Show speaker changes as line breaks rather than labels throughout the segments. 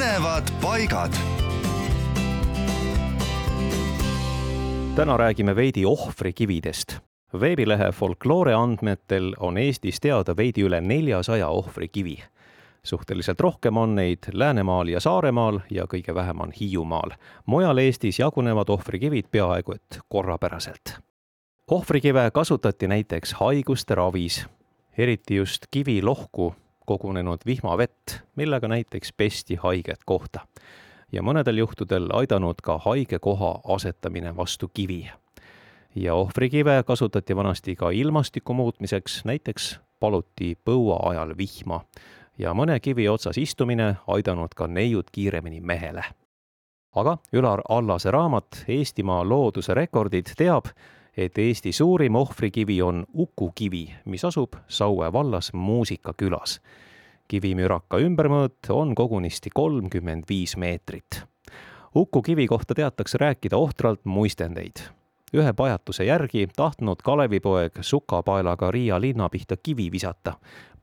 põnevad paigad.
täna räägime veidi ohvrikividest. veebilehe Folkloore andmetel on Eestis teada veidi üle neljasaja ohvrikivi. suhteliselt rohkem on neid Läänemaal ja Saaremaal ja kõige vähem on Hiiumaal. mujal Eestis jagunevad ohvrikivid peaaegu et korrapäraselt. ohvrikive kasutati näiteks haiguste ravis, eriti just kivilohku kogunenud vihmavett, millega näiteks pesti haiget kohta. ja mõnedel juhtudel aidanud ka haige koha asetamine vastu kivi. ja ohvrikive kasutati vanasti ka ilmastiku muutmiseks, näiteks paluti põua ajal vihma ja mõne kivi otsas istumine aidanud ka neiud kiiremini mehele. aga Ülar Allase raamat Eestimaa looduse rekordid teab, et Eesti suurim ohvrikivi on Uku kivi, mis asub Saue vallas Muusika külas. Kivimüraka ümbermõõt on kogunisti kolmkümmend viis meetrit. Uku kivi kohta teatakse rääkida ohtralt muistendeid. ühe pajatuse järgi tahtnud Kalevipoeg sukapaelaga Riia linna pihta kivi visata.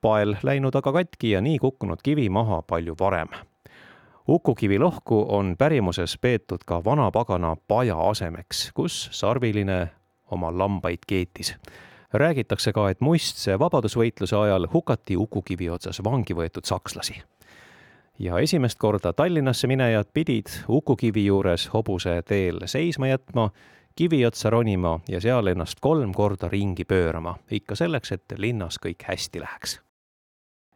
pael läinud aga katki ja nii kukkunud kivi maha palju varem Uku-Kivi lohku on pärimuses peetud ka vanapagana paja asemeks, kus sarviline oma lambaid keetis. Räägitakse ka, et muistse vabadusvõitluse ajal hukati Uku-Kivi otsas vangi võetud sakslasi. ja esimest korda Tallinnasse minejad pidid Uku-Kivi juures hobuse teel seisma jätma, kivi otsa ronima ja seal ennast kolm korda ringi pöörama, ikka selleks, et linnas kõik hästi läheks.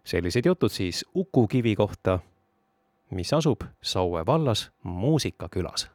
sellised jutud siis Uku-Kivi kohta, mis asub Saue vallas Muusikakülas